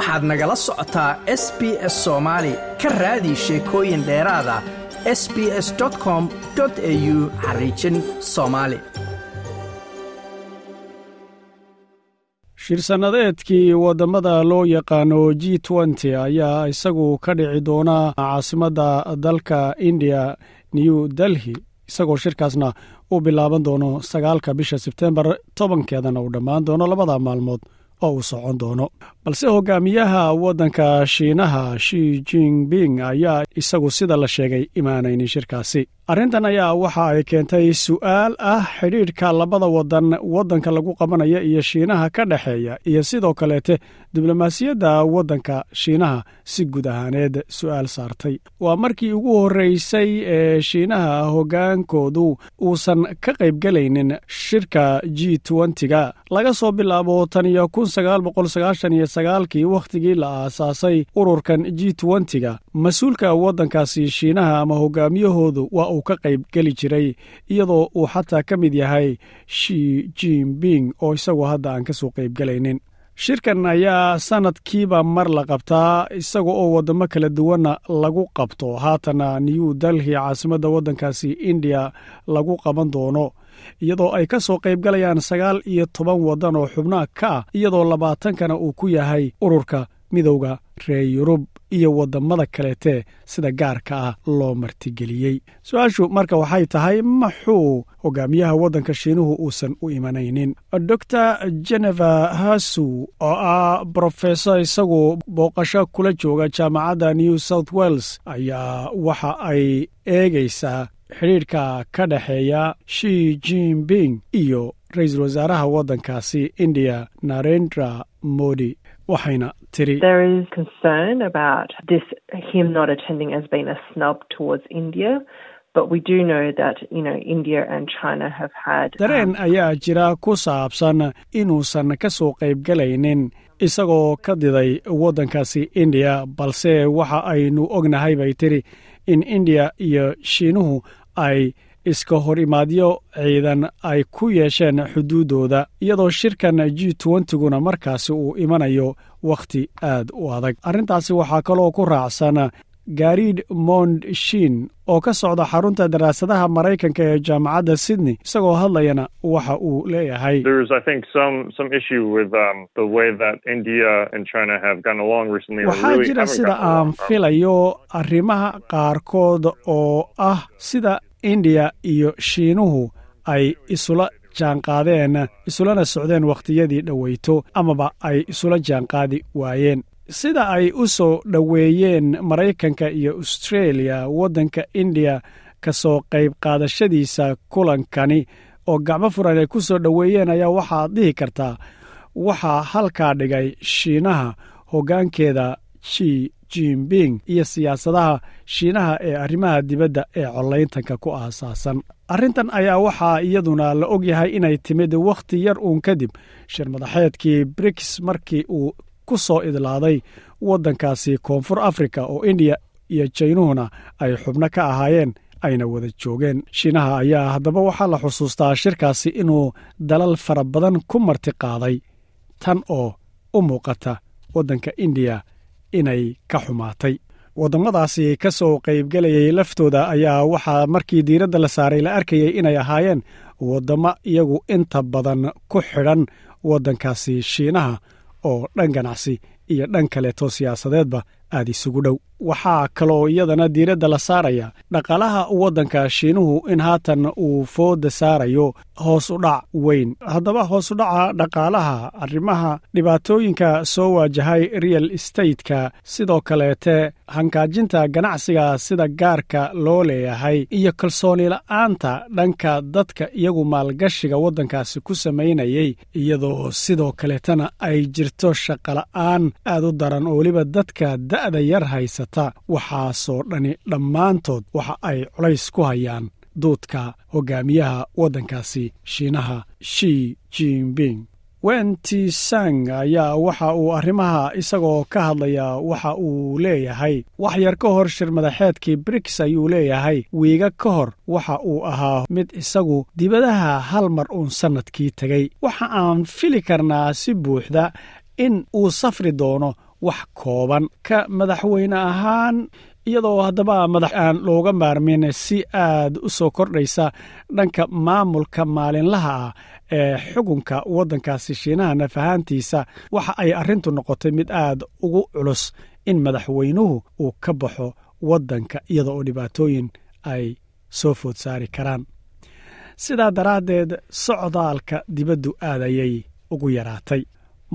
waxaad nagala socotaa s b s soomaali ka raadi sheekooyin dheeraada s b s com au xariijin soomaali shir-sannadeedkii waddamada loo yaqaano g ayaa isagu ka dhici doona caasimadda dalka indiya new delhi isagoo shirkaasna uu bilaaban doono sagaalka bisha sebtembar tobankeedana uu dhammaan doono labada maalmood oo uu socon doono. Balse hogaamiyaha waddanka shiinaha shi jinping ayaa isagu sida la sheegay imaanaynin shirkaasi arrintan ayaa waxa ay keentay su'aal ah xidhiidhka labada wadan waddanka lagu qabanaya iyo shiinaha ka dhexeeya iyo sidoo kaleete diblomaasiyadda waddanka shiinaha si guud ahaaneed su'aal saartay. Waa markii ugu horreysay ee shiinaha hoggaankoodu uusan ka qaybgelaynin shirka g ntyga laga soo bilaabo tan iyo wakhtigii la aasaasay ururkan g ntyga mas'uulka waddankaasi shiinaha ama hogaamiyahoodu waa uu ka qayb geli jiray iyadoo uu xataa ka mid yahay shi jinping oo isagu hadda aan ka soo qaybgelaynin shirkan ayaa sanadkiiba mar la qabtaa isaga oo waddamo kala duwanna lagu qabto. Haatana new delhi caasimadda waddankaasi indiya lagu qaban doono iyadoo ay ka soo qaybgalayaan sagaal iyo toban waddan oo xubnaha ka ah iyadoo labaatankana uu ku yahay ururka midowda reer yurub iyo waddamada kaleete sida gaarka ah loo martigeliyey. Su'aashu marka waxay tahay maxuu hogaamiyaha waddanka shiinuhu uusan u imanaynin? Doctor jeneva hasu oo ah brofesor isagu booqasho kula jooga jaamacadda new south wales ayaa waxa ay eegaysaa xidhiidhka ka dhexeeya shi jinping iyo ra'iisul wasaaraha waddankaasi indiya narendra modi waxayna tiri dareen ayaa jira ku saabsan inuusan ka soo qaybgelaynin isagoo ka diday waddankaasi indiya balse waxa aynu ognahay bay tiri in indiya iyo shiinuhu ay iska hor imaadyo ciidan ay ku yeesheen xuduuddooda iyadoo shirkan g ntguna markaasi uu imanayo wakhti aad u adag. Arrintaasi waxaa kaloo ku raacsan gaariid mond shin oo ka socda xarunta daraasadaha maraykanka ee jaamacadda sydney isagoo hadlayana waxa uu leeyahay. Waxaa jira sida aan filayo arrimaha qaarkood oo ah sida indiya iyo shiinuhu ay isula jaanqaadeen isulana socdeen wakhtiyadii dhoweyto amaba ay isula jaanqaadi waayeen. Sida ay u soo dhoweeyeen maraykanka iyo austreeliya waddanka indiya ka soo qayb qaadashadiisa kulankani oo gacmo furan ay ku soo dhoweeyeen ayaa waxaad dhihi kartaa waxaa halkaa dhigay shiinaha hoggaankeeda ji jinping iyo siyaasadaha shiinaha ee arrimaha dibadda ee collayntanka ku aasaasan. Arrintan ayaa waxaa iyaduna la og yahay inay timid wakhti yar uun kadib shir madaxeedkii briks markii uu ku soo idlaaday waddankaasi koonfur afrika oo indiya iyo jaynuhuna ay xubno ka ahaayeen ayna wada joogeen. Shiinaha ayaa haddaba waxaa la xusuustaa shirkaasi inuu dalal fara badan ku marti qaaday tan oo u muuqata waddanka indiya inay ka xumaatay. Waddamadaasi ka soo qaybgelayay laftooda ayaa waxaa markii diiradda la saaray la arkayay inay ahaayeen waddamo iyagu inta badan ku xidhan waddankaasi shiinaha oo dhan ganacsi iyo dhan kaleeto siyaasadeedba aad isugu dhow. Waxaa kaloo iyadana diiradda la saaraya dhaqaalaha waddanka shiinuhu in haatan uu fooda saarayo hoos u dhac weyn. Haddaba hoos u dhaca dhaqaalaha arrimaha dhibaatooyinka soo waajahay real estatetka sidoo kaleete hankaajinta ganacsiga sida gaarka loo leeyahay iyo kalsooni la'aanta dhanka dadka iyagu maalgashiga waddankaasi ku samaynayay iyadoo sidoo kaleetana ay jirto shaqola'aan aad u daran oo weliba dadka da'da yar haysa waxaasoo dhani dhammaantood waxa ay culays ku hayaan duudka hogaamiyaha waddankaasi shiinaha shi jinping. Wenti sang ayaa waxa uu arrimaha isagoo ka hadlaya waxa uu leeyahay. Wax yar ka hor shir madaxeedkii briks ayuu leeyahay. Wiiga ka hor waxa uu ahaa mid isagu dibadaha hal mar uun sannadkii tegey waxa aan fili karnaa si buuxda in uu safri doono wax kooban ka madaxweyne ahaan iyadoo haddaba madax aan looga maarmin si aad u soo kordhaysa dhanka maamulka maalinlaha ah ee xukunka waddankaasi shiinaha nafahaantiisa. Waxa ay arrintu noqotay mid aad ugu culus in madaxweynuhu uu ka baxo waddanka iyada oo dhibaatooyin ay soo food saari karaan. Sidaa daraaddeed socdaalka dibaddu aad ayay ugu yaraatay.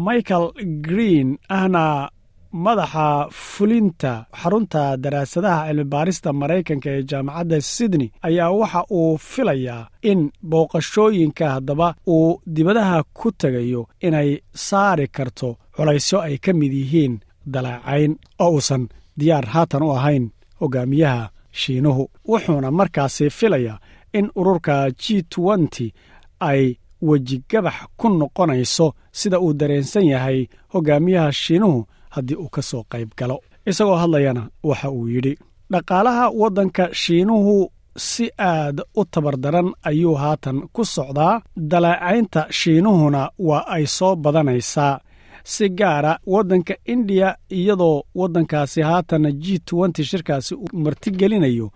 Michael green ahna madaxa fulinta xarunta daraasadaha cilmibaarista maraykanka ee jaamacadda sydney ayaa waxa uu filayaa in booqashooyinka haddaba uu dibadaha ku tegayo inay saari karto culaysyo ay ka mid yihiin dalaacayn oo uusan diyaar haatan u ahayn hogaamiyaha shiinuhu wuxuuna markaasi filayaa in ururka g nty ay wejigabax ku noqonayso sida uu dareensan yahay hogaamiyaha shiinuhu haddii uu ka soo qayb galo. Isagoo hadlayana waxa uu yidhi dhaqaalaha waddanka shiinuhu si aad u tabardaran ayuu haatan ku socdaa. Dalaacaynta shiinuhuna waa ay soo badanaysaa si gaara waddanka indiya iyadoo waddankaasi haatan g shirkaasi uu martigelinayo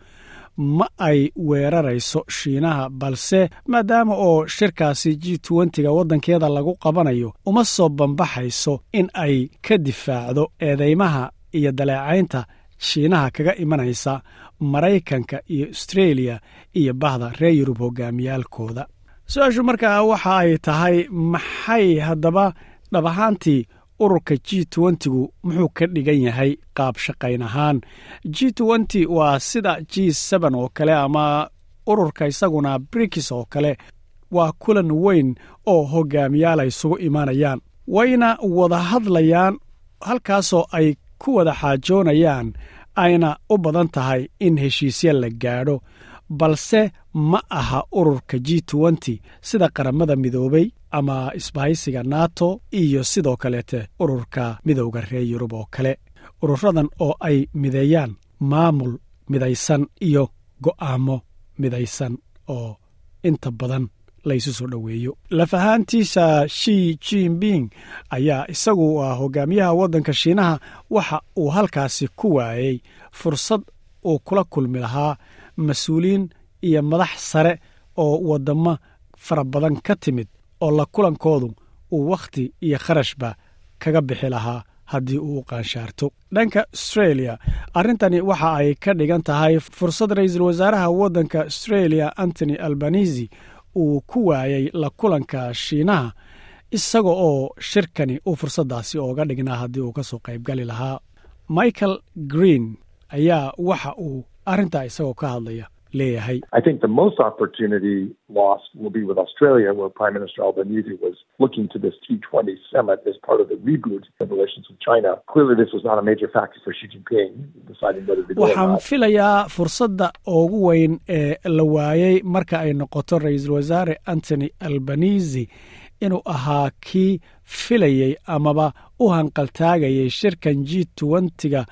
ma ay weerarayso shiinaha balse maadaama oo shirkaasi g ntyga waddankeeda lagu qabanayo uma soo bambaxayso in ay ka difaacdo eedeymaha iyo dalaacaynta shiinaha kaga imanaysa maraykanka iyo astreeliya iyo bahda reer yurub hogaamiyaalkooda. Su'aashu markaa waxa ay tahay maxay haddaba dhab ahaantii ururka g ntygu muxuu ka dhigan yahay qaab shaqayn ahaan. G waa sida g oo kale ama ururka isaguna brikis oo kale waa kulan weyn oo hogaamiyaal ay isugu imanayaan wayna wada hadlayaan halkaasoo ay ku wada xaajoonayaan ayna u badan tahay in heshiisya la gaadho balse ma aha ururka g nty sida qaramada midoobay ama isbahaysiga nato iyo sidoo kaleete ururka midowda reer yurub oo kale. Ururadan oo ay mideeyaan maamul midaysan iyo go'aamo midaysan oo inta badan laysu soo dhoweeyo. Laf ahaantiisa shi jinping ayaa isagu ah hogaamiyaha waddanka shiinaha waxa uu halkaasi ku waayey fursad uu kula kulmi lahaa mas'uuliyiin iyo madax sare oo waddamo fara badan ka timid oo la kulankoodu uu wakhti iyo kharashba kaga bixi lahaa haddii uu qaanshaarto. Dhanka astreeliya arrintani waxa ay ka dhigan tahay fursad ra'iisul wasaaraha waddanka astreeliya antony albanisi uu ku waayey la kulanka shiinaha isaga oo shirkani uu fursaddaasi ooga dhignaa haddii uu ka soo qaybgali lahaa. Michael green ayaa waxa uu arrintaa isagoo ka hadlaya leeyahay I think the most opportunity lost will be with Australia, where Prime Minister Albanese was looking to this T20 summit as part of the reboot of relations with China. Clearly, this was not a major factor for Xi Jinping deciding whether to go or waxaan filayaa fursadda ugu weyn ee la waayey marka ay noqoto ra'iisul wasaare antony albanisi inuu ahaa kii filayey amaba u hanqaltaagayay shirkan g ntyga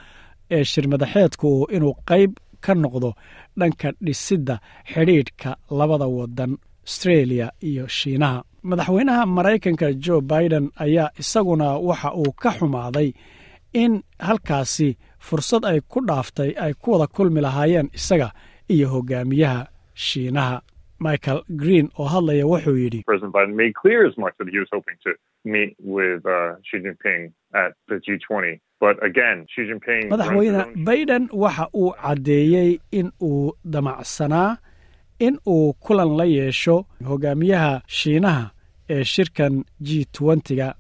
ee shirmadaxeedku inuu qayb ka noqdo dhanka dhisidda xidhiidhka labada wadan astreeliya iyo shiinaha. Madaxweynaha maraykanka jo biden ayaa isaguna waxa uu ka xumaaday in halkaasi fursad ay ku dhaaftay ay ku wada kulmi lahaayeen isaga iyo hogaamiyaha shiinaha. Michael green oo hadlaya wuxuu yidhi Biden meet with uh, Xi Jinping at the G20. But again, Xi Jinping. madaxweyne baiden waxa uu caddeeyey in uu damacsanaa in uu kulan la yeesho hogaamiyaha shiinaha ee shirkan g ntyga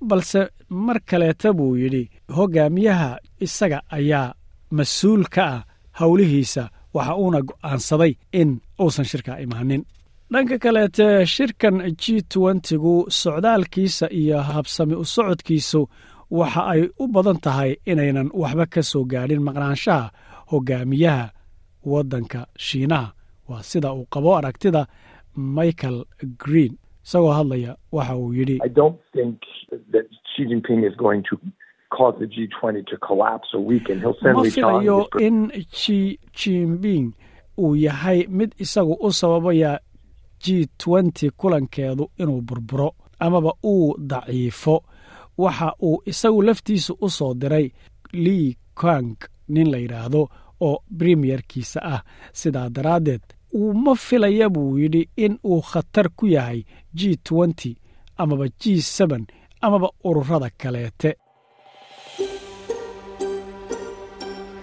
balse mar kaleeta buu yidhi hogaamiyaha isaga ayaa mas'uul ka ah howlihiisa waxa uuna go'aansaday in uusan shirka imaanin dhanka kaleete shirkan g ntygu socdaalkiisa iyo habsami u socodkiisu waxa ay u badan tahay inaynan waxba ka soo gaadhin maqnaanshaha hogaamiyaha waddanka shiinaha waa sida uu qabo aragtida michael green isagoo hadlaya waxa uu yidhi I don't think that Xi Jinping is going to cause the G20 to collapse or weaken. He'll send ma filayo in ji jinping uu yahay mid isagu u sababaya g kulankeedu inuu burburo amaba uu daciifo. Waxa uu isagu laftiisa u soo diray lii kang nin la yidhaahdo oo bremiyerkiisa ah. Sidaa daraaddeed uu ma filaya buu yidhi in uu khatar ku yahay g amaba g amaba ururada kaleete